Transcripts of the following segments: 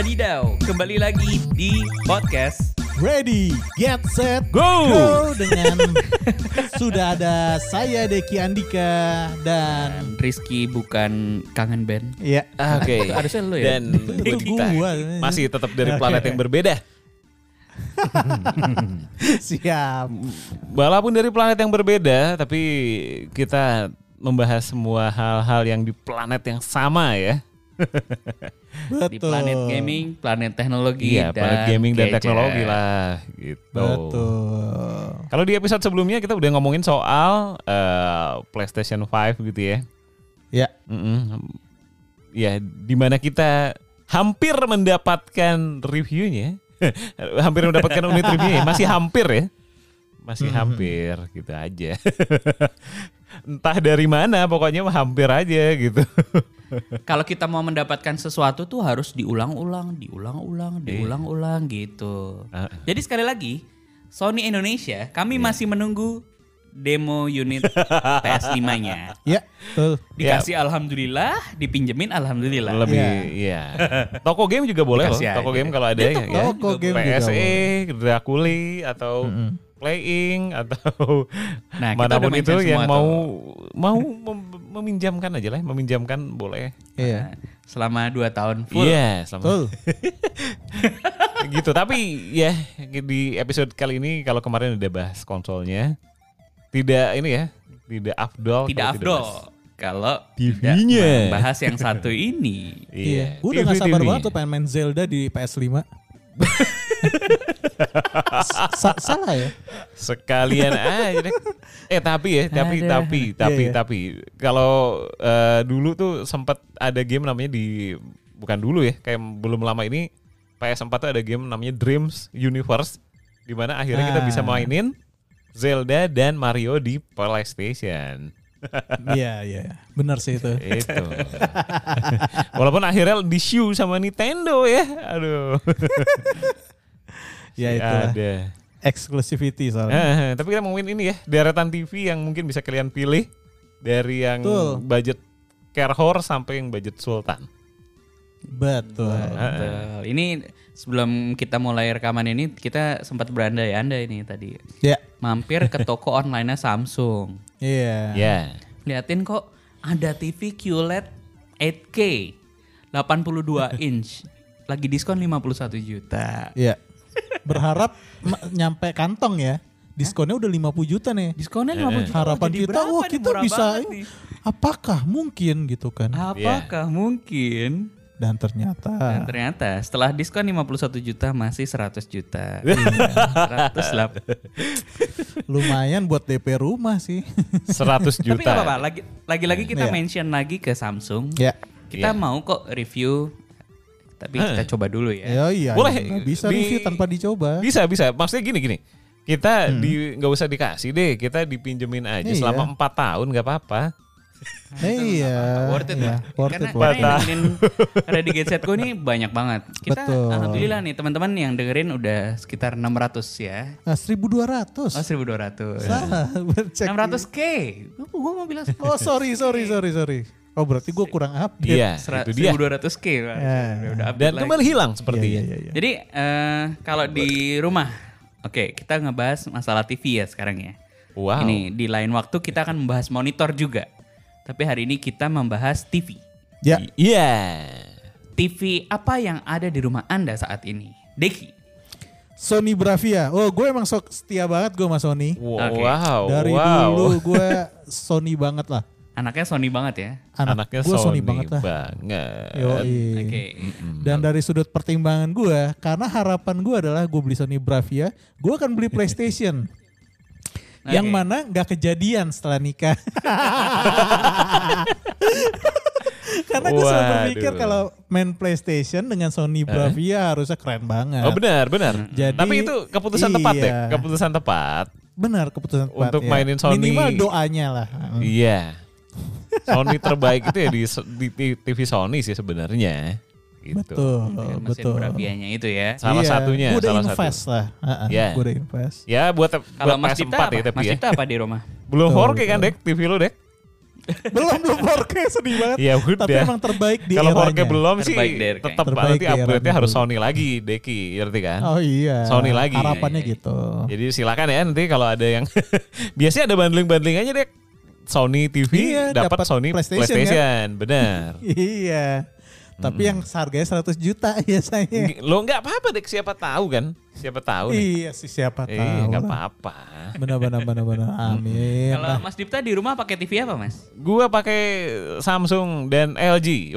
Wadidaw, kembali lagi di podcast Ready, get set, Go! go dengan sudah ada saya Deki Andika dan Rizky bukan kangen band. ya Oke. Itu harusnya lu ya? Dan Itu kita gua. masih tetap dari planet yang berbeda. siap. Walaupun dari planet yang berbeda, tapi kita membahas semua hal-hal yang di planet yang sama ya. Di Betul. planet gaming, planet teknologi, Iya, dan planet gaming dan gadget. teknologi lah gitu. Betul. Kalau di episode sebelumnya kita udah ngomongin soal eh, PlayStation 5 gitu ya. Ya, Mm-mm. Ya, di mana kita hampir mendapatkan reviewnya. hampir mendapatkan unit reviewnya. Masih hampir ya. Masih hampir gitu aja. Entah dari mana, pokoknya mah hampir aja gitu. Kalau kita mau mendapatkan sesuatu tuh harus diulang-ulang, diulang-ulang, Iya. diulang-ulang gitu. Ah. Jadi sekali lagi, Sony Indonesia, kami Iya. masih menunggu demo unit PS5-nya. ya, betul. Dikasih alhamdulillah, dipinjemin alhamdulillah. Lebih iya. Toko game juga boleh loh. Dikasih Toko aja. game kalau ada Itu ya. Toko game juga PSE, Drakuli atau Playing atau Nah, mana pun itu yang mau tuh. mau mem- meminjamkan aja lah, meminjamkan boleh. Iya. Nah, selama 2 tahun full. Iya, selama Betul. gitu. Tapi ya di episode kali ini kalau kemarin udah bahas konsolnya, tidak ini ya, tidak afdol. Tidak kalau afdol bahas. kalau TV-nya. membahas yang satu ini. Iya. Iya. Gue udah gak sabar TV. banget tuh pengen main Zelda di PS5. Sa- salah ya? Sekalian aja deh. Eh tapi ya, tapi Ada. tapi tapi Iya, iya. tapi kalau eh, dulu tuh sempat ada game namanya di bukan dulu ya, kayak belum lama ini PS4 tuh ada game namanya Dreams Universe di mana akhirnya kita Ah. bisa mainin Zelda dan Mario di PlayStation. Iya, iya. Benar sih itu. Itu. Walaupun akhirnya di shoe sama Nintendo ya. Aduh. Ya Si itulah. Ada. Exclusivity soalnya. Eh, tapi kita ngomongin ini ya, deretan TV yang mungkin bisa kalian pilih dari yang Betul. budget Kerhor sampai yang budget Sultan. Betul. Betul. Ini sebelum kita mulai rekaman ini kita sempat berandai-andai ini tadi. Ya. Mampir ke toko online-nya Samsung. Iya. Ya. Liatin kok ada TV QLED 8K 82 inch. Lagi diskon 51 juta. Iya. Berharap nyampe kantong ya. Diskonnya udah 50 juta nih. Diskonnya 50 juta. Harapan Jadi kita, wah kita bisa, apakah mungkin gitu kan? Apakah mungkin? Dan ternyata, Dan ternyata setelah diskon 51 juta masih 100 juta. 100 lah. lumayan buat DP rumah sih. 100 Tapi juta. gak apa-apa. Lagi, lagi-lagi kita Iya. mention lagi ke Samsung. ya. Kita Iya. mau kok review. Tapi kita coba dulu ya. Ya iya. Boleh, bisa di- review tanpa dicoba. Bisa bisa. Maksudnya gini gini. Kita di nggak usah dikasih deh, kita dipinjemin aja Iya. selama empat tahun nggak apa-apa. Eh, iya. Worth it iya. lah. Worth karena, it, karena worth it. yang Set Go ini banyak banget. Kita Betul. alhamdulillah nih teman-teman yang dengerin udah sekitar 600 ya. Nah, 1200. Oh 1200. Salah, cek. 600k. Gue mau bilang Oh, sorry, sorry, sorry, sorry. Oh, berarti gue kurang update. Iya, itu dia. 1200k. Pak. Ya. Udah, udah update Dan lagi. kembali hilang Iya, sepertinya. iya, iya. Jadi eh, kalau di rumah, oke kita ngebahas masalah TV ya sekarang ya. Wow. Ini di lain waktu kita akan membahas monitor juga. Tapi hari ini kita membahas TV. Ya, Iya. TV apa yang ada di rumah Anda saat ini? Deki. Sony Bravia. Oh, gue emang sok setia banget gue sama Sony. Wow. Wow. Dari wow. dulu gue Sony banget lah. Anaknya Sony banget ya. Anak Anaknya gue Sony, Sony banget lah. banget. Oke. Dan dari sudut pertimbangan gue, karena harapan gue adalah gue beli Sony Bravia, gue akan beli PlayStation. Yang Oke. mana nggak kejadian setelah nikah. Karena gue selalu berpikir kalau main PlayStation dengan Sony Bravia harusnya keren banget. Oh benar, benar. Jadi, Tapi itu keputusan tepat iya. deh, keputusan tepat. Benar keputusan tepat Untuk ya. mainin Sony. Minimal doanya lah. Iya. Sony terbaik itu ya di, di, di TV Sony sih sebenarnya. Gitu. Betul, Mesin betul. Bravianya itu ya. Salah satunya, Gue Iya. udah salah invest satu. lah. Heeh, Iya. Gue udah invest. Ya buat Kalau buat Mas PS4 Dita ya apa? tapi Mas ya. Apa di rumah? Belum Betul, 4K kan. Dek TV lu Dek? belum belum 4K sedih banget. Ya udah. Tapi emang terbaik di Kalau 4K eranya. belum sih tetap nanti di upgrade-nya harus. Sony lagi, Deki, ngerti kan? Oh iya. Sony lagi. Harapannya gitu. Jadi silakan ya nanti kalau ada yang biasanya ada bundling-bundling aja deh. Sony TV Iya, dapat Sony PlayStation, PlayStation, benar. iya. Tapi yang harganya 100 juta biasanya. Lo nggak apa-apa deh, siapa tahu kan? Siapa tahu nih. Iya sih siapa tahu. Iya, nggak lah. apa-apa. Benar-benar benar-benar. Amin. Kalau Nah, Mas Dipta di rumah pakai TV apa Mas? Gua pakai Samsung dan LG.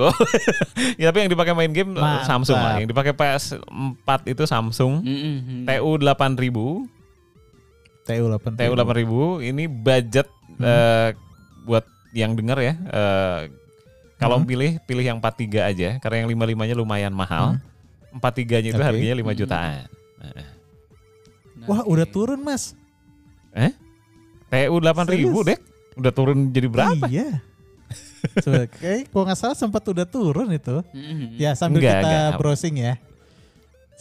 Ya, tapi yang dipakai main game Mantap. Samsung lah. Yang dipakai PS4 itu Samsung. Mm-mm. TU 8000, TU 8. TU 8000 ini budget Hmm. eh, buat yang denger ya. eh, kalau Hmm. pilih pilih yang 43 aja karena yang 55-nya lumayan mahal. 43-nya itu Hmm. Oke. harganya 5 jutaan. Nah, Wah, udah turun, Mas. Eh? TU 8000, Serius? Dek. Udah turun jadi berapa? Iya. Coba, kayak kalau nggak salah sempat udah turun itu. Mm-mm. Ya sambil Enggak, kita enggak. browsing ya.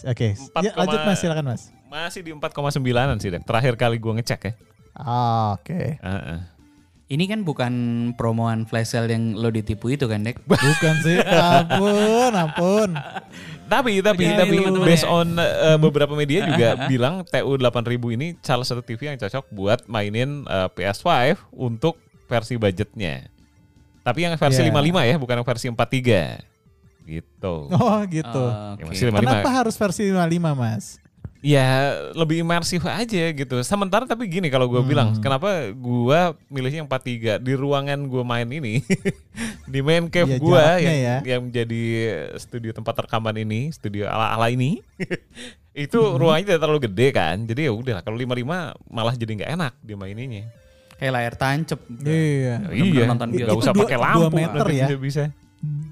Oke, Empat ya, lanjut koma- mas, silakan mas. Masih di 4,9an sih, Dek. Terakhir kali gua ngecek ya. Ah, Oke, Heeh. Ini kan bukan promoan flash sale yang lo ditipu itu kan, Dek? bukan sih, ampun, ampun. Tapi tapi Oke, tapi teman-teman based ya. on uh, beberapa media juga bilang TU 8000 ini salah satu TV yang cocok buat mainin uh, PS5 untuk versi budgetnya. Tapi yang versi Yeah. 55 ya, bukan yang versi 43. Gitu. Oh gitu. Oh, Ya, Oke. masih 55. Kenapa harus versi 55 mas? Ya lebih imersif aja gitu. Sementara tapi gini kalau gue Hmm. bilang, kenapa gue milihnya yang 43 di ruangan gue main ini, di main cave Iya, gue yang ya. yang menjadi studio tempat rekaman ini, studio ala ala ini, itu Hmm. ruangannya tidak terlalu gede kan. Jadi ya udah kalau 55 malah jadi nggak enak dimaininnya. Kayak layar tancep. Iya. Iya, nonton nggak bioskop. usah dua- pakai dua lampu, meter nanti ya. bisa.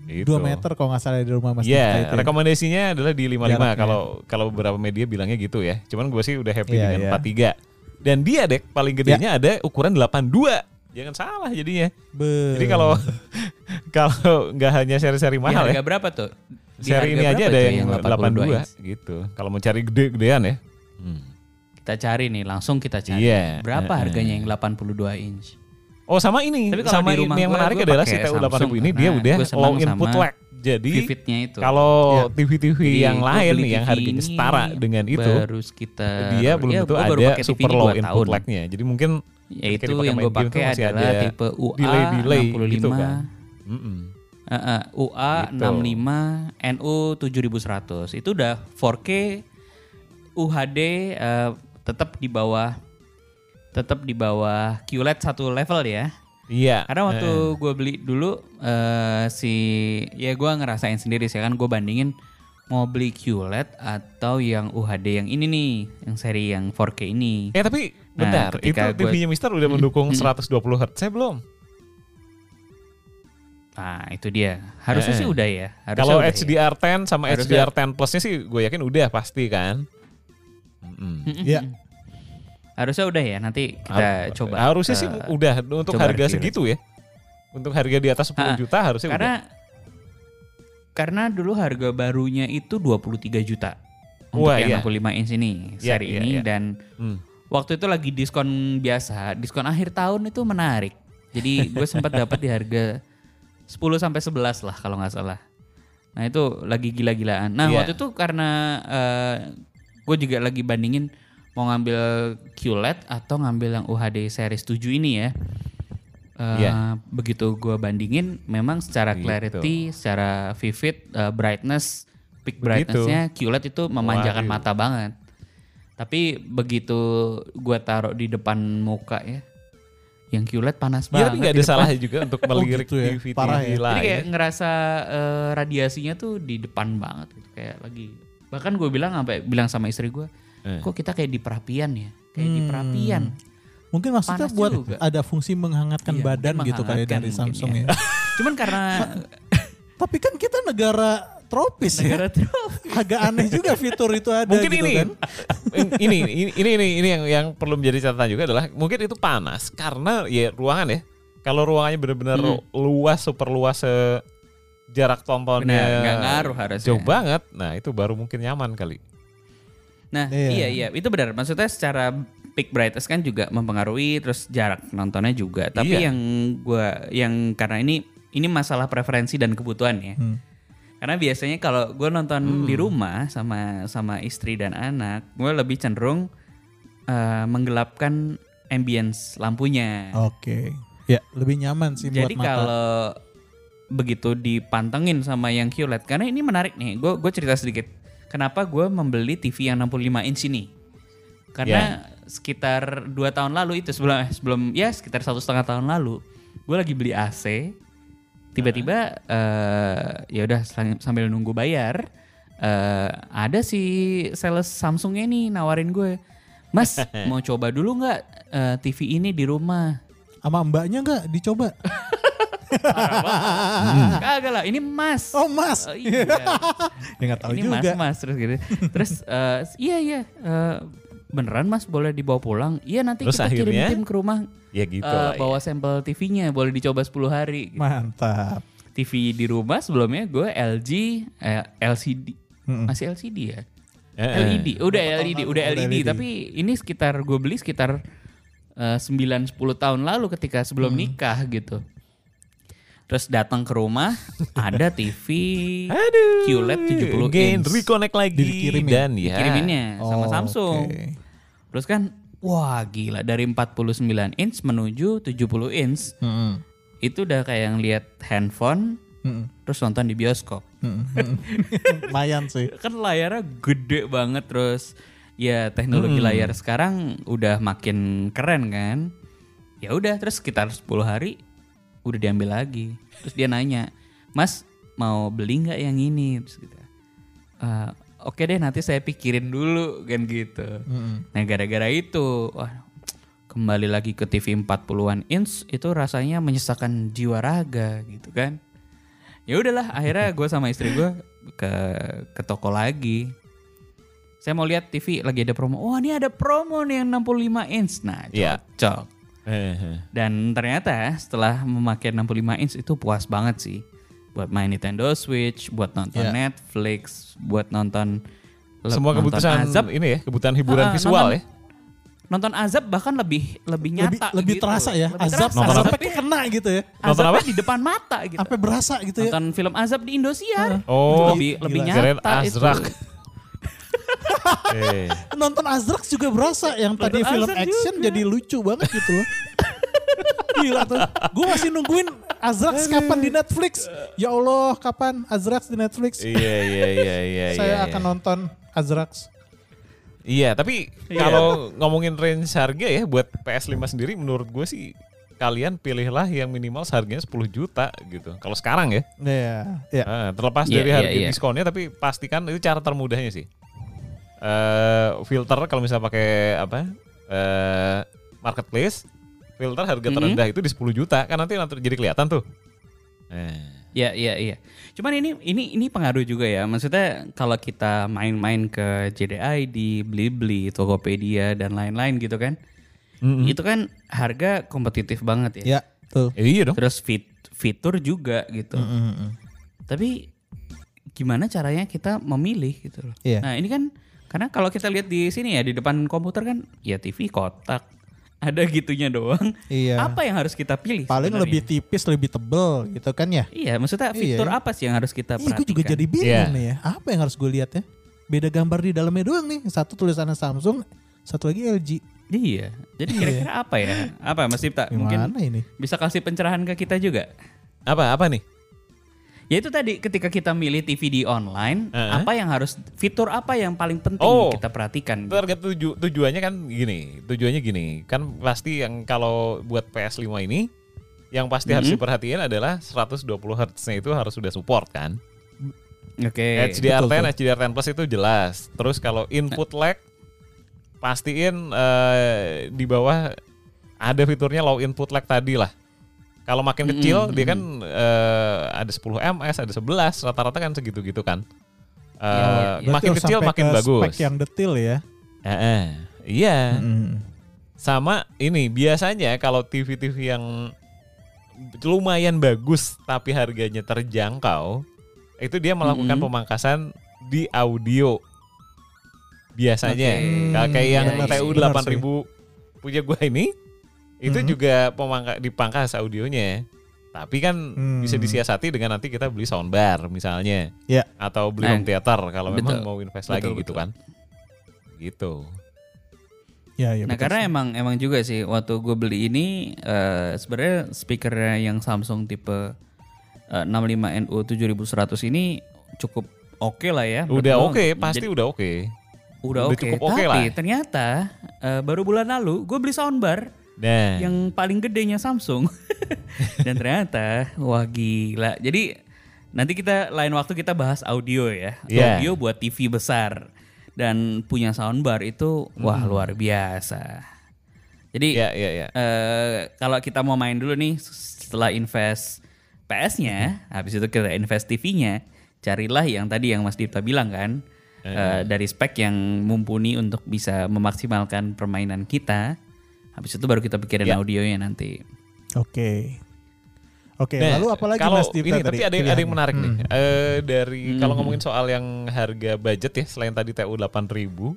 Gitu. Dua meter kalau nggak salah di rumah mas. Iya, ya. rekomendasinya adalah di 55 Jaraknya. kalau kalau beberapa media bilangnya gitu ya. Cuman gue sih udah happy Iya, dengan iya. 43. Dan dia dek paling gedenya ada ukuran 82. Jangan salah jadinya. Be- Jadi kalau kalau nggak hanya seri-seri mahal harga ya. berapa tuh? Di Seri harga ini aja ada tuh yang 82, inch? gitu. Kalau mau cari gede-gedean ya. Hmm. Kita cari nih, langsung kita cari. Iya. Berapa Heeh. harganya yang 82 inch? Oh sama ini, Tapi kalau sama di ini rumah yang gua, menarik adalah si TU 8000 Samsung ini dia karena udah low input lag. Jadi itu. kalau Iya. TV-TV Jadi yang lain nih yang harganya ini setara dengan itu, baru sekitar dia belum ya, tentu ada super ini low input tahun. lag-nya. Jadi mungkin Yaitu yang gue pakai masih adalah ada tipe UA delay-delay 65, gitu kan. Eh, eh, UA Gitu. 65 NU 7100 itu udah 4K UHD eh, tetap di bawah tetap di bawah QLED satu level ya. Iya. Karena waktu gue beli dulu eh, si ya gue ngerasain sendiri sih kan gue bandingin mau beli QLED atau yang UHD yang ini nih, yang seri yang 4K ini. Eh tapi Nah, bentar, itu ketika gua- TV-nya Mister udah mendukung 120 Hz saya belum? Nah, itu dia. Harusnya Eh, sih udah ya. Harusnya Kalau udah ya. HDR10 sama Harusnya- HDR10 Plusnya sih gue yakin udah pasti kan. Mm-mm. Mm-mm. Iya. Harusnya udah ya. Nanti kita Har- coba. Harusnya sih eh, udah untuk harga review. segitu ya. Untuk harga di atas 10 Ha-ha. juta harusnya karena udah. karena dulu harga barunya itu 23 juta untuk Wah, yang iya. 65 inch ini Iya, seri iya, ini iya. dan Hmm. waktu itu lagi diskon biasa diskon akhir tahun itu menarik jadi gue sempat dapat di harga 10 sampai 11 lah kalau nggak salah nah itu lagi gila-gilaan nah Iya. waktu itu karena gue juga lagi bandingin mau ngambil QLED atau ngambil yang UHD series 7 ini ya Eh, Iya. begitu gue bandingin memang secara Gitu. clarity secara vivid eh, brightness peak brightnessnya QLED itu memanjakan Waduh. mata banget tapi begitu gue taruh di depan muka ya, yang QLED panas Ya banget. tapi nggak ada salahnya juga untuk melirik gitu ya? TV Parah TV ya? lain. Jadi kayak ngerasa eh, radiasinya tuh di depan banget gitu. Kayak lagi bahkan gue bilang sampai bilang sama istri gue, Eh. kok kita kayak di perapian ya, kayak di Hmm. perapian. Mungkin maksudnya Panas buat juga. ada fungsi menghangatkan Iya, badan gitu kayak dari Samsung ya. ya. Cuman karena Tapi kan kita negara tropis negara ya. terus Agak aneh juga fitur itu ada mungkin gitu ini, kan. ini ini ini ini ini yang yang perlu menjadi catatan juga adalah mungkin itu panas karena ya ruangan ya. Kalau ruangannya benar-benar Hmm. luas, super luas se jarak tontonnya nggak ngaruh harusnya. jauh banget. Nah itu baru mungkin nyaman kali. Nah, Iya. iya iya, itu benar. Maksudnya secara peak brightness kan juga mempengaruhi terus jarak nontonnya juga. Tapi Iya. yang gua yang karena ini ini masalah preferensi dan kebutuhan ya. Hmm. Karena biasanya kalau gue nonton di rumah sama sama istri dan anak, gue lebih cenderung eh, menggelapkan ambience lampunya. Oke. Ya, lebih nyaman sih Jadi buat mata. kalau begitu dipantengin sama yang QLED, karena ini menarik nih, gue gue cerita sedikit. Kenapa gue membeli TV yang 65 inch ini? Karena sekitar dua tahun lalu itu sebelum eh, sebelum ya sekitar satu setengah tahun lalu, gue lagi beli AC. Tiba-tiba eh, ya udah sambil nunggu bayar, eh, ada si sales Samsungnya nih nawarin gue, Mas mau coba dulu nggak eh, TV ini di rumah? Sama mbaknya nggak dicoba? Kagak lah, ini Mas. Oh mas, Oh, iya. ya nggak tahu ini juga. mas mas terus gitu terus eh, iya iya eh, beneran mas boleh dibawa pulang iya nanti Terus kita kirim akhirnya? tim ke rumah Ya gitu lah ya. bawa sampel TV-nya boleh dicoba 10 hari gitu. Mantap. TV di rumah sebelumnya gue LG eh, LCD Mm-mm. masih LCD ya Eh. LED udah LED udah LED, LED. tapi ini sekitar gue beli sekitar eh, 9-10 tahun lalu ketika sebelum Hmm. nikah gitu terus datang ke rumah ada TV Aduh. QLED 70 Again, inch reconnect lagi Dikirimin. dan ya. dikiriminnya sama Oh, Samsung. oke. Terus kan wah gila dari 49 inch menuju 70 inch Mm-mm. itu udah kayak ngeliat handphone Mm-mm. terus nonton di bioskop. Mm-mm. Lumayan sih. Kan layarnya gede banget terus ya teknologi Hmm. layar sekarang udah makin keren kan. Ya udah terus sekitar 10 hari udah diambil lagi. Terus dia nanya, "Mas, mau beli nggak yang ini?" Terus gitu. "Eh, Oke deh nanti saya pikirin dulu kan gitu. Mm-mm. Nah gara-gara itu, wah, kembali lagi ke TV 40-an inch itu rasanya menyesakan jiwa raga gitu kan. Ya udahlah, akhirnya gue sama istri gue ke ke toko lagi. Saya mau lihat TV lagi ada promo. Wah ini ada promo nih yang 65 inch. Nah Iya. cocok. Eh, eh. Dan ternyata setelah memakai 65 inch itu puas banget sih. Buat main Nintendo Switch, buat nonton Iya. Netflix, buat nonton Semua nonton kebutuhan Azab ini ya, kebutuhan hiburan Ah, visual nonton- ya. nonton azab bahkan lebih lebih Lebih, nyata lebih gitu. terasa ya. Lebih Azab terasa. Nonton apa? sampai kena gitu ya. Nonton apa? di depan mata gitu Sampai berasa gitu ya. nonton film azab di Indosiar Oh, lebih gila. lebih nyata itu Azrak. Eh, Nonton Azrax juga berasa yang tadi Nonton film Azrax action juga. jadi lucu banget gitu loh. Gila tuh. Gue masih nungguin Azrax kapan di Netflix. Ya Allah, kapan Azrax di Netflix? Iya iya iya iya. Saya iya, akan iya. nonton Azrax. Iya, tapi kalau ngomongin range harga ya buat PS5 sendiri menurut gue sih kalian pilihlah yang minimal harganya 10 juta gitu. Kalau sekarang ya. Iya, iya. Ah, terlepas Iya, dari iya, harga iya. diskonnya tapi pastikan itu cara termudahnya sih. Eh filter kalau misalnya pakai apa? eh marketplace, filter harga Mhm. terendah itu di 10 juta kan nanti nanti jadi kelihatan tuh. Eh. ya iya iya cuman ini ini ini pengaruh juga ya maksudnya kalau kita main-main ke JDI di Blibli Tokopedia dan lain-lain gitu kan Mm-mm. itu kan harga kompetitif banget ya Ya, tuh. Eh, iya dong. terus fit fitur juga gitu Mm-mm. tapi gimana caranya kita memilih gitu loh. Iya. Nah ini kan karena kalau kita lihat di sini ya di depan komputer kan ya TV kotak ada gitunya doang. Iya. Apa yang harus kita pilih? Paling sebenarnya? lebih tipis, lebih tebel gitu kan ya. Iya, maksudnya fitur Iya. apa sih yang harus kita perhatikan? gue juga jadi bingung Iya. nih ya. Apa yang harus gue lihat ya? Beda gambar di dalamnya doang nih. Satu tulisannya Samsung, satu lagi LG. Iya. Jadi kira-kira apa ya? Apa Mas Cipta? Gimana Mungkin ini? bisa kasih pencerahan ke kita juga. Apa apa nih? Ya itu tadi ketika kita milih TV di online, Heeh. apa yang harus fitur apa yang paling penting Oh. kita perhatikan? gitu? Target tuju, tujuannya kan gini, tujuannya gini, kan pasti yang kalau buat PS5 ini yang pasti harus Mhm. diperhatiin adalah 120 Hz-nya itu harus sudah support kan. Oke. HDR10, betul tuh. HDR10 Plus itu jelas. Terus kalau input lag pastiin eh, di bawah ada fiturnya low input lag tadi lah. Kalau makin Mm-mm, kecil dia mm-mm. kan eh, ada 10 ms, ada 11, rata-rata kan segitu-gitu kan. Eh, Iya, iya, iya. makin Berarti harus kecil makin ke bagus. Spek yang detail ya. Eh, eh, iya. Mm. Sama ini biasanya kalau TV-TV yang lumayan bagus tapi harganya terjangkau, itu dia melakukan Mm-mm. pemangkasan di audio. Biasanya Oke. Kayak- yang Iya, iya, TU benar 8000 punya gua ini itu Mhm. juga pemangka, dipangkas audionya. Tapi kan Hmm. bisa disiasati dengan nanti kita beli soundbar misalnya. Ya. Atau beli Nah, home theater kalau memang betul. mau invest Betul, lagi betul. gitu kan. Gitu. Ya, ya, Nah betul karena sih. emang emang juga sih waktu gue beli ini eh, sebenarnya speakernya yang Samsung tipe eh, 65 NU 7100 ini cukup oke lah ya. Udah oke, pasti Jadi- udah oke. udah udah oke. cukup oke Tapi lah. ternyata eh, baru bulan lalu gue beli soundbar Nah, yang paling gedenya Samsung dan ternyata wah gila. Jadi nanti kita lain waktu kita bahas audio ya. Iya. Audio buat TV besar dan punya soundbar itu wah luar biasa. Jadi ya ya ya. eh, kalau kita mau main dulu nih setelah invest PS-nya, habis itu kita invest TV-nya, carilah yang tadi yang Mas Dipta bilang kan, eh, dari spek yang mumpuni untuk bisa memaksimalkan permainan kita. Habis itu baru kita pikirin Ya. audionya nanti. Oke. Oke, Nah, lalu apa lagi kalau Mas Dipta ini, tadi? tapi ada yang, ada yang menarik nih. Hmm. Eh, dari kalau ngomongin soal yang harga budget ya, selain tadi TU 8000,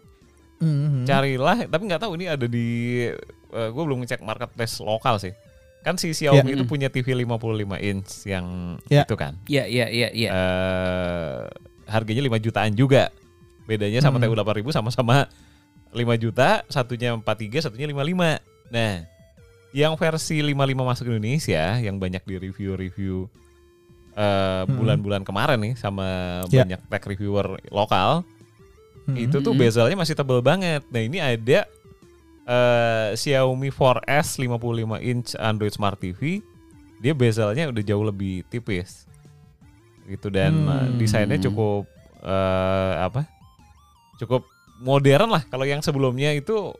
Hmm. carilah. Tapi nggak tahu ini ada di, gue belum ngecek marketplace lokal sih. Kan si Xiaomi itu punya TV 55 inch yang Ya. itu kan. Iya, iya, iya, iya. eh harganya 5 jutaan juga. Bedanya sama Hmm. TU 8000 sama-sama 5 juta, satunya 43, satunya 55. Nah, yang versi 55 masuk Indonesia yang banyak di review-review eh, Hmm. bulan-bulan kemarin nih sama Ya. banyak tech reviewer lokal, Hmm. itu tuh bezelnya masih tebel banget. Nah, ini ada eh, Xiaomi 4S 55 inch Android Smart TV. Dia bezelnya udah jauh lebih tipis. Gitu dan eh, Hmm. desainnya cukup eh, apa? Cukup modern lah. Kalau yang sebelumnya itu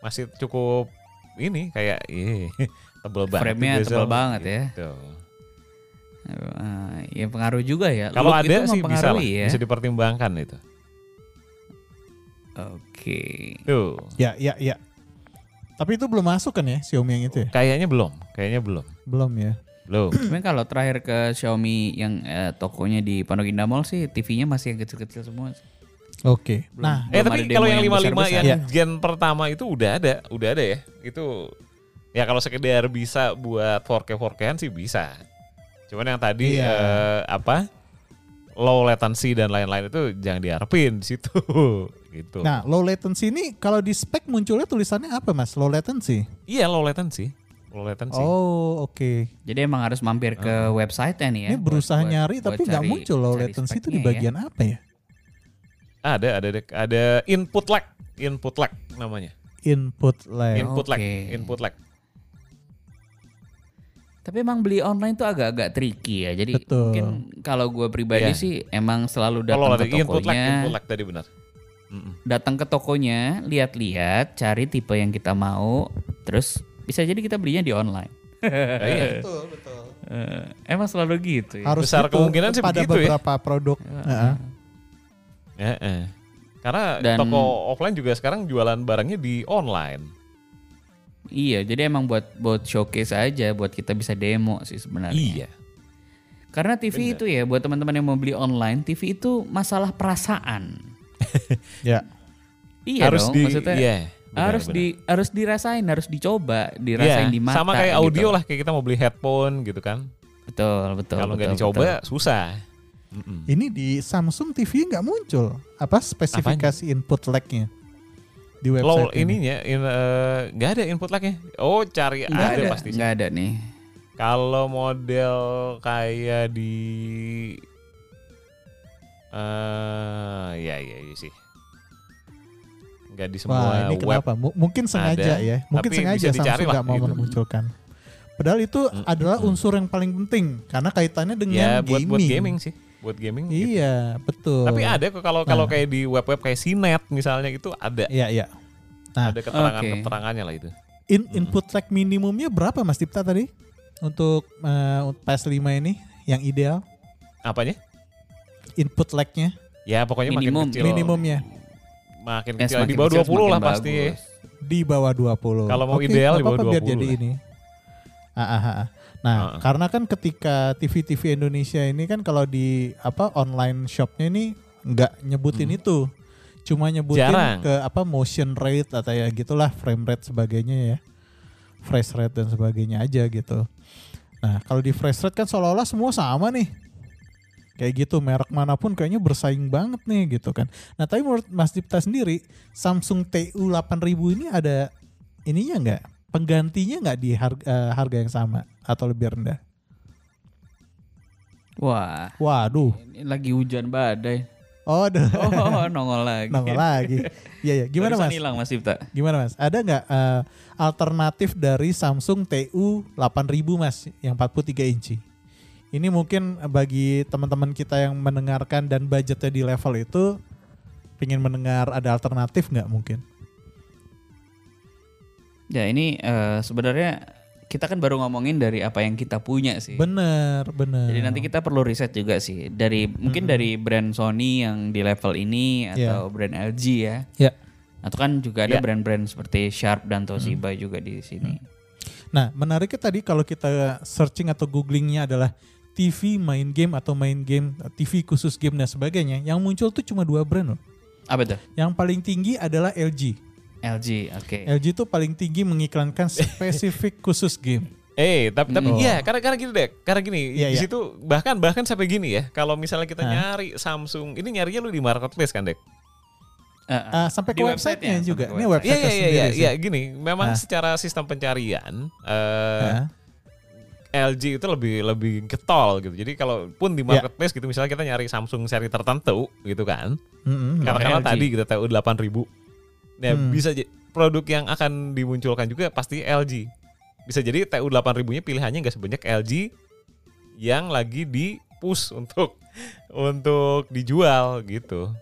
masih cukup ini kayak ih, tebel banget. Frame-nya tebel banget ya. Gitu. Eh, ya pengaruh juga ya. Kalau Look ada itu sih bisa lah, ya. bisa dipertimbangkan itu. Oke. Tuh. Ya, ya, ya. Tapi itu belum masuk kan ya Xiaomi yang itu ya? Kayaknya belum, kayaknya belum. Belum ya. Belum. Cuman kalau terakhir ke Xiaomi yang eh, tokonya di Pondok Indah Mall sih TV-nya masih yang kecil-kecil semua. Oke. Belum. Nah, Eh tapi kalau yang yang 55 besar-besar. yang Ya. gen pertama itu udah ada, udah ada ya. Itu ya kalau sekedar bisa buat 4K 4K-an sih bisa. Cuman yang tadi Iya. eh, apa? low latency dan lain-lain itu jangan diharapin di situ gitu. nah low latency ini kalau di spek munculnya tulisannya apa Mas? Low latency. Iya low latency. Low latency. Oh, oke. Jadi emang harus mampir ke website-nya nih ya. Ini berusaha buat- nyari buat tapi nggak muncul low latency itu di ya. bagian apa ya? Ada ada ada ada input lag, input lag namanya. Input lag. Input lag, Oke. input lag. Tapi emang beli online tuh agak-agak tricky ya. Jadi Betul. mungkin kalau gue pribadi Iya. sih emang selalu datang ke input lag, tokonya, input lag tadi benar. Datang ke tokonya, lihat-lihat, cari tipe yang kita mau, terus bisa jadi kita belinya di online. Nah, iya. Betul, betul. Eh, emang selalu gitu ya. Harus Besar gitu kemungkinan sih pada begitu ya. beberapa produk. Heeh. Ya, eh. Karena Dan- toko offline juga sekarang jualan barangnya di online. Iya, jadi emang buat buat showcase aja, buat kita bisa demo sih sebenarnya. Iya. Karena TV itu ya, buat teman-teman yang mau beli online, TV itu masalah perasaan. Ya. Iya harus dong, di maksudnya iya, benar, harus benar. di harus dirasain, harus dicoba, dirasain Iya, di mata. Sama kayak gitu. audio lah kayak kita mau beli headphone gitu kan. Betul, betul. Kalau nggak betul, dicoba susah. Mm-mm. Ini di Samsung TV nggak muncul. Apa spesifikasi input lag-nya? Di website Low ini. ininya in- eh, nggak ada input lagnya. Oh cari. Nggak ada, ada, pasti. nggak ada nih. Kalau model kayak di eh ya ya iya sih. Nggak di semua Wah, ini web. kenapa? M- mungkin sengaja ada, ya. Mungkin tapi sengaja Samsung nggak mau gitu. memunculkan. Padahal itu Mm, adalah mm. unsur yang paling penting karena kaitannya dengan Ya buat gaming. buat gaming sih, buat gaming. gitu. Iya, betul. Tapi ada kok kalau kalau Nah. kayak di web-web kayak Sinet misalnya itu ada Iya, iya. Nah, ada keterangan-keterangannya lah itu. in, input lag minimumnya berapa Mas Dipta tadi? Untuk eh, PS5 ini yang ideal Apanya? input lag-nya Ya pokoknya Minimum. makin kecil. minimumnya Makin Ya, kecil di bawah kecil 20 lah semakin pasti. bagus. di bawah 20. Kalau mau Oke, ideal di bawah apa-apa, biar 20 jadi ini. Ah, ah, ah, ah. Nah, Ah, ah. karena kan ketika TV-TV Indonesia ini kan kalau di apa online shopnya ini nggak nyebutin Hmm. itu. cuma nyebutin Jarang. ke apa motion rate atau ya gitulah frame rate sebagainya ya fresh rate dan sebagainya aja gitu nah kalau di fresh rate kan seolah-olah semua sama nih kayak gitu merek mana pun kayaknya bersaing banget nih gitu kan nah tapi menurut Mas Dipta sendiri Samsung TU 8000 ini ada ininya nggak penggantinya nggak di harga, eh, harga yang sama atau lebih rendah Wah, waduh ini lagi hujan badai. oh ada Oh, nongol lagi. nongol lagi iya ya gimana Barusan mas hilang Mas Dipta. Gimana mas? Ada nggak eh, alternatif dari Samsung TU 8000 mas yang 43 inci? Ini mungkin bagi teman-teman kita yang mendengarkan dan budgetnya di level itu pengen mendengar ada alternatif nggak mungkin? Ya ini eh, sebenarnya kita kan baru ngomongin dari apa yang kita punya sih. Bener, bener. Jadi nanti kita perlu riset juga sih dari mungkin dari brand Sony yang di level ini atau brand LG ya. Ya. Atau kan juga ada Ya. brand-brand seperti Sharp dan Toshiba juga di sini. Nah menariknya tadi kalau kita searching atau googlingnya adalah TV main game atau main game TV khusus game dan sebagainya, yang muncul tuh cuma dua brand loh. Apa tuh? Yang paling tinggi adalah LG. LG, oke. LG tuh paling tinggi mengiklankan spesifik khusus game. Eh, tapi tapi Hmm. iya, karena karena gini deh, karena gini Iya, di iya. situ bahkan bahkan sampai gini ya, kalau misalnya kita Hah? nyari Samsung, ini nyarinya lu di marketplace kan, Dek? Eh, eh. Ah, sampai Di ke websitenya website-nya, juga. Ini website. Iya website iya iya iya, sendiri iya, sih. gini, memang Hah? secara sistem pencarian eh Hah? LG itu lebih lebih getol gitu. Jadi kalaupun di Ya. marketplace gitu misalnya kita nyari Samsung seri tertentu gitu kan. Mm-mm. Katakanlah LG. tadi kita tahu 8000. Ya Hmm. bisa produk yang akan dimunculkan juga pasti LG. Bisa jadi TU 8000-nya pilihannya nggak sebanyak LG yang lagi di push untuk untuk dijual gitu.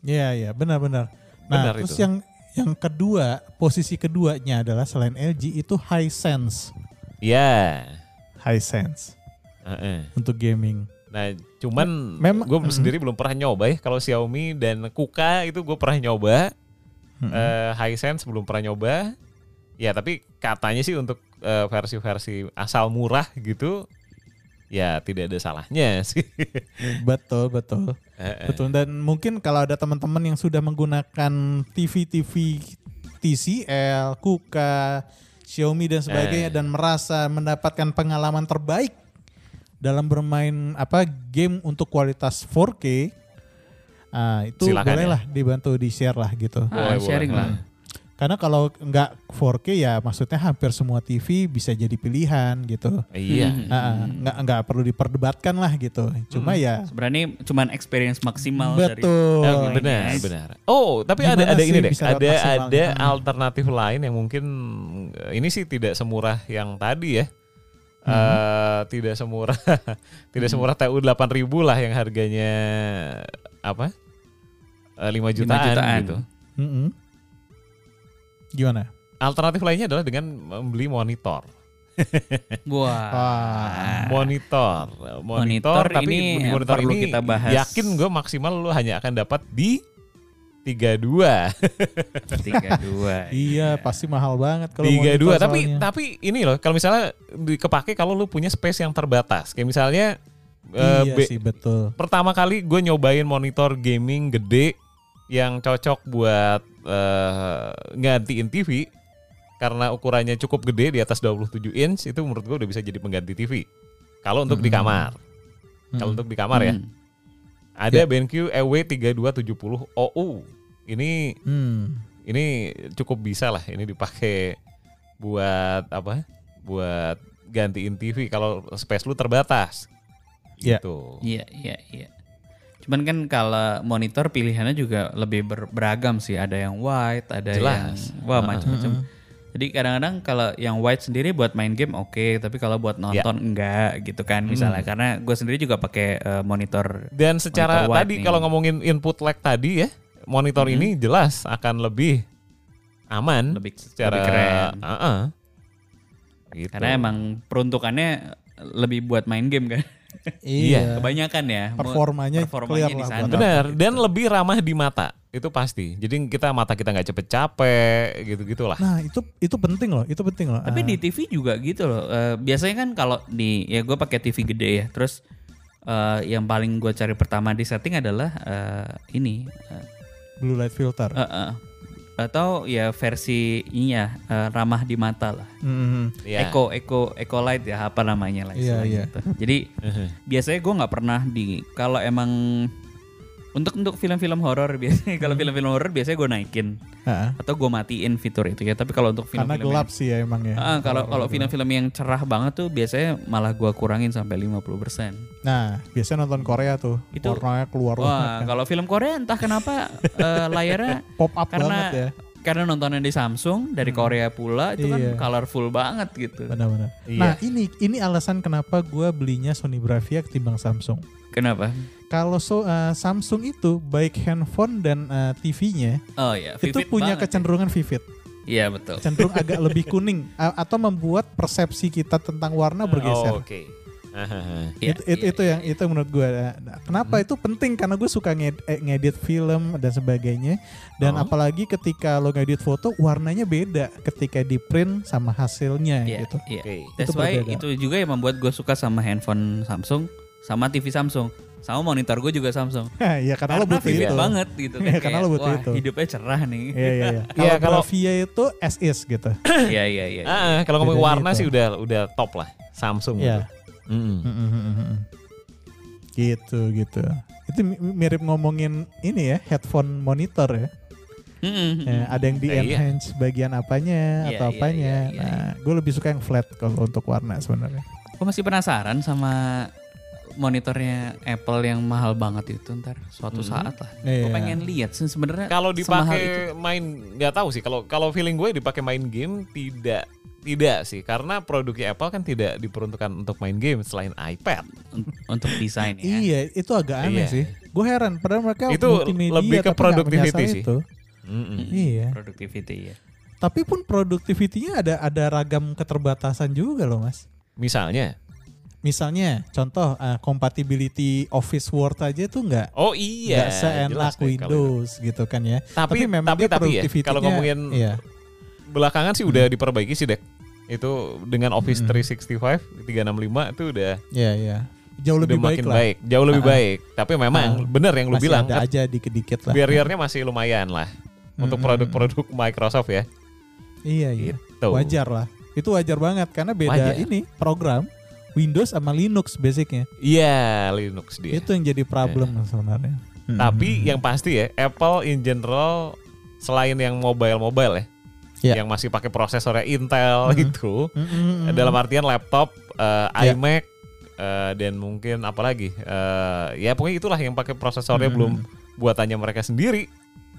Iya iya benar-benar. Nah Benar terus itu. yang yang kedua posisi keduanya adalah selain LG itu Hisense, Ya. Hisense Heeh. untuk gaming. Nah, cuman Memang- gue Mm. sendiri belum pernah nyoba ya. Kalau Xiaomi dan Kuka itu gue pernah nyoba. Mm-mm. Eh, Hisense belum pernah nyoba. Ya, tapi katanya sih untuk eh, versi-versi asal murah gitu, ya tidak ada salahnya sih. betul betul Eh, eh. betul dan mungkin kalau ada teman-teman yang sudah menggunakan TV TV TCL, Kuka, Xiaomi dan sebagainya Eh. dan merasa mendapatkan pengalaman terbaik dalam bermain apa game untuk kualitas 4K. Ah, itu Silakan bolehlah dibantu di share lah gitu. Ah, Boleh, sharing boleh. lah. Karena kalau nggak 4K ya maksudnya hampir semua TV bisa jadi pilihan gitu. Iya. Hmm. Ah, ah, nggak nggak perlu diperdebatkan lah gitu. Cuma ya Sebenarnya cuman experience maksimal dari betul. Eh, Oh, benar, nice. benar. Oh, tapi ada Gimana ada sih ini deh. Ada ada Hmm. alternatif lain yang mungkin eh, ini sih tidak semurah yang tadi ya. Hmm. Eh, tidak semurah tidak semurah TU 8000 lah yang harganya apa? Eh, 5 jutaan, jutaan. gitu. Mm-mm. Gimana? Alternatif lainnya adalah dengan membeli monitor. Wah. Wah. Monitor, monitor, Monitor tapi ini di monitor perlu ini kita bahas. yakin gue maksimal lu hanya akan dapat di 32. Tiga dua. Iya, pasti mahal banget kalau tiga dua monitor tapi soalnya. tapi ini loh kalau misalnya di- kepake kalau lu punya space yang terbatas kayak misalnya eh, iya be- sih betul. pertama kali gue nyobain monitor gaming gede yang cocok buat eh, gantiin TV karena ukurannya cukup gede di atas 27 inch itu menurut gue udah bisa jadi pengganti TV kalau untuk di Mm-mm. kamar kalau untuk di kamar ya Hmm. ada Ya. BenQ EW3270 OU ini Hmm. ini cukup bisa lah ini dipakai buat apa buat gantiin TV kalau space lu terbatas Ya. gitu Iya, iya, iya. Cuman kan kalau monitor pilihannya juga lebih ber- beragam sih. Ada yang white, ada Jelas. yang wah macam-macam. Jadi kadang-kadang kalau yang white sendiri buat main game oke, tapi kalau buat nonton enggak gitu kan misalnya. Karena gue sendiri juga pakai eh, monitor. dan secara Monitor tadi kalau ngomongin input lag tadi ya monitor ini jelas akan lebih aman Lebih- secara lebih keren. Heeh. gitu Karena emang peruntukannya lebih buat main game kan. Iya. Kebanyakan ya. Performanya performanya clear di sana. benar dan lebih ramah di mata itu pasti jadi kita mata kita nggak cepet capek gitu gitulah Nah, itu itu penting loh, itu penting loh. Tapi di TV juga gitu loh. Eh, biasanya kan kalau di ya gue pakai TV gede ya. Terus eh, yang paling gue cari pertama di setting adalah eh, ini eh, blue light filter. Eh, eh. Atau ya versi ini ya eh, ramah di mata lah. Mhm. Iya. Eco Eco Eco Light ya apa namanya lah istilahnya iya. gitu. Jadi biasanya gue nggak pernah di kalau emang untuk untuk film-film horor biasanya kalau Hmm. film-film horor biasanya gue naikin Ha-ha. atau gue matiin fitur itu ya. Tapi kalau untuk Karena film-film gelap sih ya emang ya. Ah, kalau kalau film-film yang cerah banget tuh biasanya malah gua kurangin sampai 50%. Nah, biasanya nonton Korea tuh. Itu- warnanya keluar banget Wah, kan. kalau film Korea entah kenapa eh, layarnya Pop up karena banget ya. karena nontonnya di Samsung dari Korea pula itu Iya. kan colorful banget gitu. Benar-benar. Iya. Nah, ini ini alasan kenapa gua belinya Sony Bravia ketimbang Samsung. Kenapa? Kalau so, eh, Samsung itu baik handphone dan eh, TV-nya Oh ya, itu punya banget. kecenderungan vivid, Iya betul. cenderung agak lebih kuning atau membuat persepsi kita tentang warna bergeser. Oh, Oke. Ahaha. Iya, itu itu, iya, itu yang itu menurut gue. Nah, kenapa Hmm. itu penting? Karena gue suka nged- eh, ngedit film dan sebagainya. Dan Oh. apalagi ketika lo ngedit foto, warnanya beda ketika di print sama hasilnya Iya, gitu. iya. Oke. That's Itu why berbeda. itu juga yang membuat gue suka sama handphone Samsung, sama TV Samsung, sama monitor gue juga Samsung. Iya, karena, lo butuh itu. banget gitu kan. Iya, karena lo butuh wah, itu. Hidupnya cerah nih. Iya, iya, iya. Iya, Kalau kalau- Bravia itu as is gitu. Iya iya iya. Ah, ah, kalau ngomong warna itu. sih udah udah top lah Samsung. Iya. gitu. Mm, mm, mm, mm, mm. Gitu, gitu. Itu mi- mirip ngomongin ini ya, headphone monitor ya. Mm-mm. Ya, ada yang di Eh, iya. enhance bagian apanya Iya, atau iya, apanya. iya, iya, nah, gue lebih suka yang flat kalau untuk warna sebenarnya. Gue masih penasaran sama monitornya Apple yang mahal banget itu ntar suatu Mhm. saat lah. Iya. Gue pengen lihat sih sebenarnya Kalau dipakai main nggak tahu sih. Kalau kalau feeling gue dipakai main game tidak tidak sih karena produknya Apple kan tidak diperuntukkan untuk main game selain iPad. Un- untuk desain ya. Iya, itu agak aneh Iya. sih. Gue heran, padahal mereka Itu multimedia lebih ke productivity menyasar sih. Itu. Mm-mm. Iya. Productivity ya. Tapi pun produktivitinya ada ada ragam keterbatasan juga loh mas. Misalnya, Misalnya, contoh uh, compatibility Office Word aja tuh nggak oh iya, nggak seenak deh. Windows gitu kan ya. Tapi memang tapi dia tapi ya, kalau ngomongin iya. belakangan sih udah diperbaiki sih dek. Itu dengan Office Mm-mm. 365 365 itu udah Iya, iya. Jauh lebih baik makin lah. baik, jauh lebih Ah. baik. Tapi memang Ah. bener yang lu Masih bilang, ada aja dikit-dikit lah. barriernya masih lumayan lah untuk Mm-mm. produk-produk Microsoft ya. Iya, iya. Gitu. Wajar lah. Itu wajar banget karena beda Wajar. ini program Windows sama Linux basicnya. Iya, Linux dia. Itu yang jadi problem sebenarnya. Tapi Hmm. yang pasti ya, Apple in general selain yang mobile-mobile ya, Ya. yang masih pakai prosesornya Intel Mhm. gitu, Mm, mm, mm. dalam artian laptop, eh, Ya. iMac, eh, dan mungkin apa lagi, eh, ya pokoknya itulah yang pakai prosesornya Mhm. belum buatannya mereka sendiri,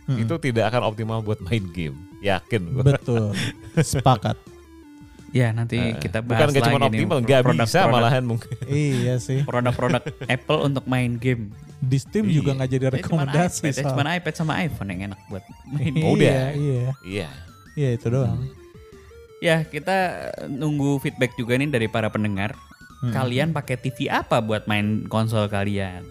Mm, itu tidak akan optimal buat main game, yakin gue. betul. Sepakat. Ya nanti Eh, kita bukan bahas cuma lagi nih optimal, nggak produk- bisa produk- malahan mungkin. iya sih. Produk-produk Apple untuk main game. Di Steam Iya. juga nggak jadi Ya, rekomendasi. iPad, ya, iPad sama iPhone yang enak buat main. Oh, udah. Iya, iya. Iya. Iya itu doang. Ya kita nunggu feedback juga nih dari para pendengar. Hmm. Kalian pakai TV apa buat main konsol kalian?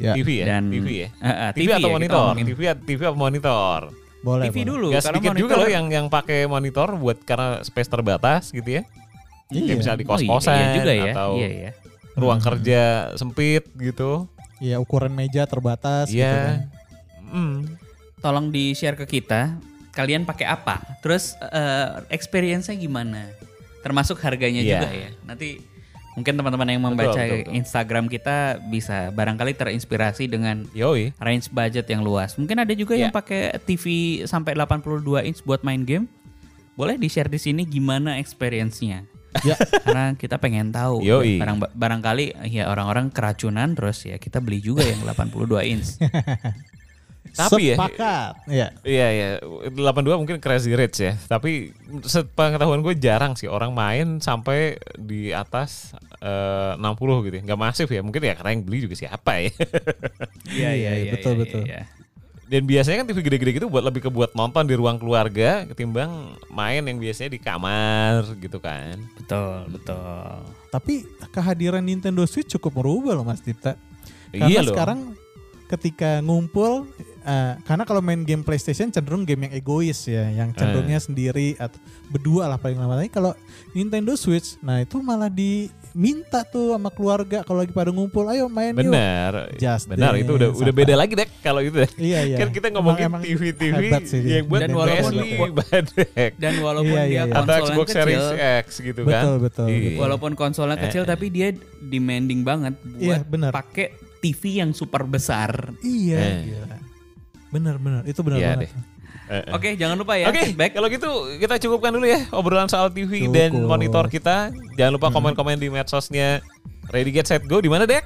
Ya, TV ya, Dan TV ya. Eh, eh, TV, atau ya, monitor? TV, TV atau monitor? Boleh. TV boleh. dulu. Gak sedikit juga monitor- loh yang yang pakai monitor buat karena space terbatas gitu ya. Iya. Kayak misalnya di Oh, iya, kos-kosan iya juga ya. atau Iya ya. ruang Hmm. kerja sempit gitu. Iya ukuran meja terbatas. gitu kan. Iya. Mm. Tolong di share ke kita. Kalian pakai apa? Terus eh, experience-nya gimana? Termasuk harganya Iya. juga ya. Nanti mungkin teman-teman yang membaca betul, betul. Instagram kita bisa barangkali terinspirasi dengan Yoi. range budget yang luas. Mungkin ada juga Iya. yang pakai TV sampai 82 inch buat main game. Boleh di-share di sini gimana experience-nya. Ya. Karena kita pengen tahu. Yoi. Barang barangkali ya orang-orang keracunan terus ya kita beli juga yang 82 inch. Tapi ya- Sepakat. Iya. Iya ya, 82 mungkin crazy rich ya. Tapi sepengetahuan gue jarang sih orang main sampai di atas eh, 60 gitu. ya. Nggak masif ya. Mungkin ya karena yang beli juga siapa ya. Iya, iya, betul, betul. iya. Dan biasanya kan TV gede-gede gitu buat lebih ke buat nonton di ruang keluarga ketimbang main yang biasanya di kamar gitu kan. Betul, betul. Tapi kehadiran Nintendo Switch cukup merubah loh Mas Dita. Karena Iya loh. sekarang ketika ngumpul eh, karena kalau main game PlayStation cenderung game yang egois ya, yang cenderungnya sendiri atau berdua lah paling lama. Tapi kalau Nintendo Switch, nah itu malah diminta tuh sama keluarga kalau lagi pada ngumpul, ayo main yuk. Benar. Just Benar itu udah udah beda lagi deh kalau itu deh. Iya iya. Kan kita ngomongin Emang- emang TV-TV hebat sih yang buat Dan walaupun- badek. Dan walaupun Iya, dia iya, iya. Atau Xbox kecil, Series X gitu kan. Betul, betul, Iya. betul. walaupun konsolnya kecil Eh. tapi dia demanding banget Iya, buat benar. pakai TV yang super besar. Iya. Eh. gila. Bener bener itu bener Iya banget. deh. Eh, eh. Oke, jangan lupa ya. Oke, feedback. kalau gitu kita cukupkan dulu ya obrolan soal TV Cukup. dan monitor kita. Jangan lupa komen-komen di medsosnya Ready Get Set Go di mana, Dek?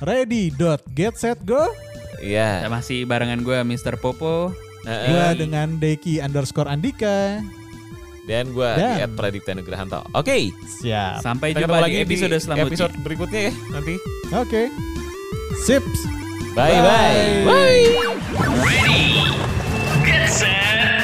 Ready dot get set go. Ya, Iya. masih barengan gue Mr. Popo. Eh, eh. Gua dengan Deki underscore Andika. Dan gue Dan- di Pradipta Nugrahanto. Oke, Siap. Sampai kita jumpa ketemu di lagi episode selanjutnya. episode berikutnya ya nanti. Oke. Sips. Bye bye. Bye. bye. Get set.